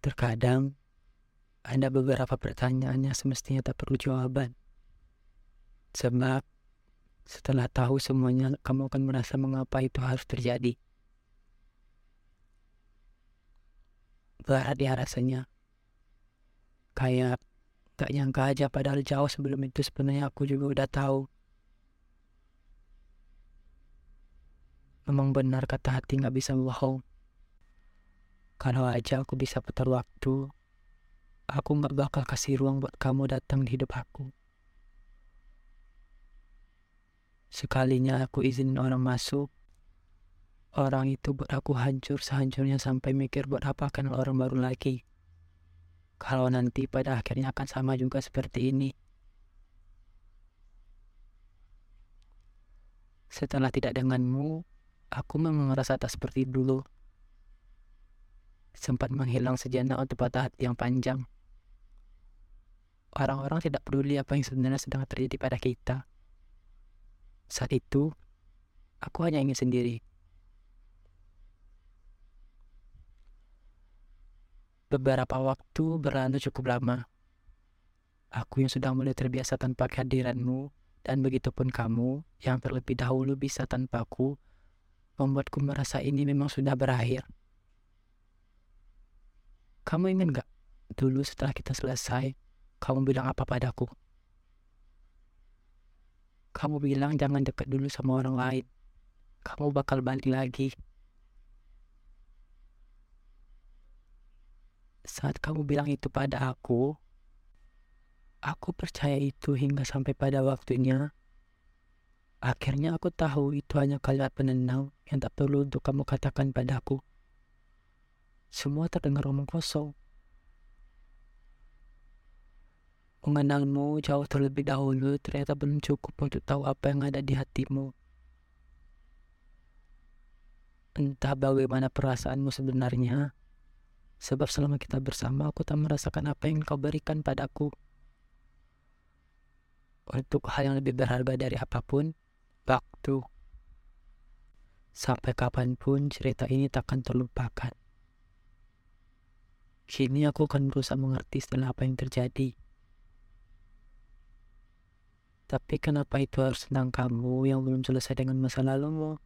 Terkadang ada beberapa pertanyaan yang semestinya tak perlu jawaban. Sebab setelah tahu semuanya, kamu akan merasa mengapa itu harus terjadi. Berat ya rasanya. Kayak gak nyangka aja padahal jauh sebelum itu sebenarnya aku juga udah tahu. Memang benar kata hati gak bisa bohong. Kalau aja aku bisa putar waktu, aku gak bakal kasih ruang buat kamu datang di hidup aku. Sekalinya aku izinin orang masuk, orang itu buat aku hancur sehancurnya sampai mikir buat apa kenal orang baru lagi. Kalau nanti pada akhirnya akan sama juga seperti ini. Setelah tidak denganmu, aku memang merasa tak seperti dulu sempat menghilang sejenak untuk patah hati yang panjang. Orang-orang tidak peduli apa yang sebenarnya sedang terjadi pada kita. Saat itu, aku hanya ingin sendiri. Beberapa waktu berlalu cukup lama. Aku yang sudah mulai terbiasa tanpa kehadiranmu, dan begitupun kamu yang terlebih dahulu bisa tanpaku, membuatku merasa ini memang sudah berakhir. Kamu ingin gak dulu setelah kita selesai, kamu bilang apa padaku? Kamu bilang jangan dekat dulu sama orang lain. Kamu bakal balik lagi. Saat kamu bilang itu pada aku, aku percaya itu hingga sampai pada waktunya. Akhirnya aku tahu itu hanya kalimat penenang yang tak perlu untuk kamu katakan padaku. Semua terdengar omong kosong. Mengenalmu jauh terlebih dahulu ternyata belum cukup untuk tahu apa yang ada di hatimu. Entah bagaimana perasaanmu sebenarnya, sebab selama kita bersama aku tak merasakan apa yang kau berikan padaku. Untuk hal yang lebih berharga dari apa pun, waktu. Sampai kapan pun cerita ini takkan terlupakan. Kini aku akan berusaha mengerti setelah apa yang terjadi. Tapi kenapa itu harus tentang kamu yang belum selesai dengan masa lalumu?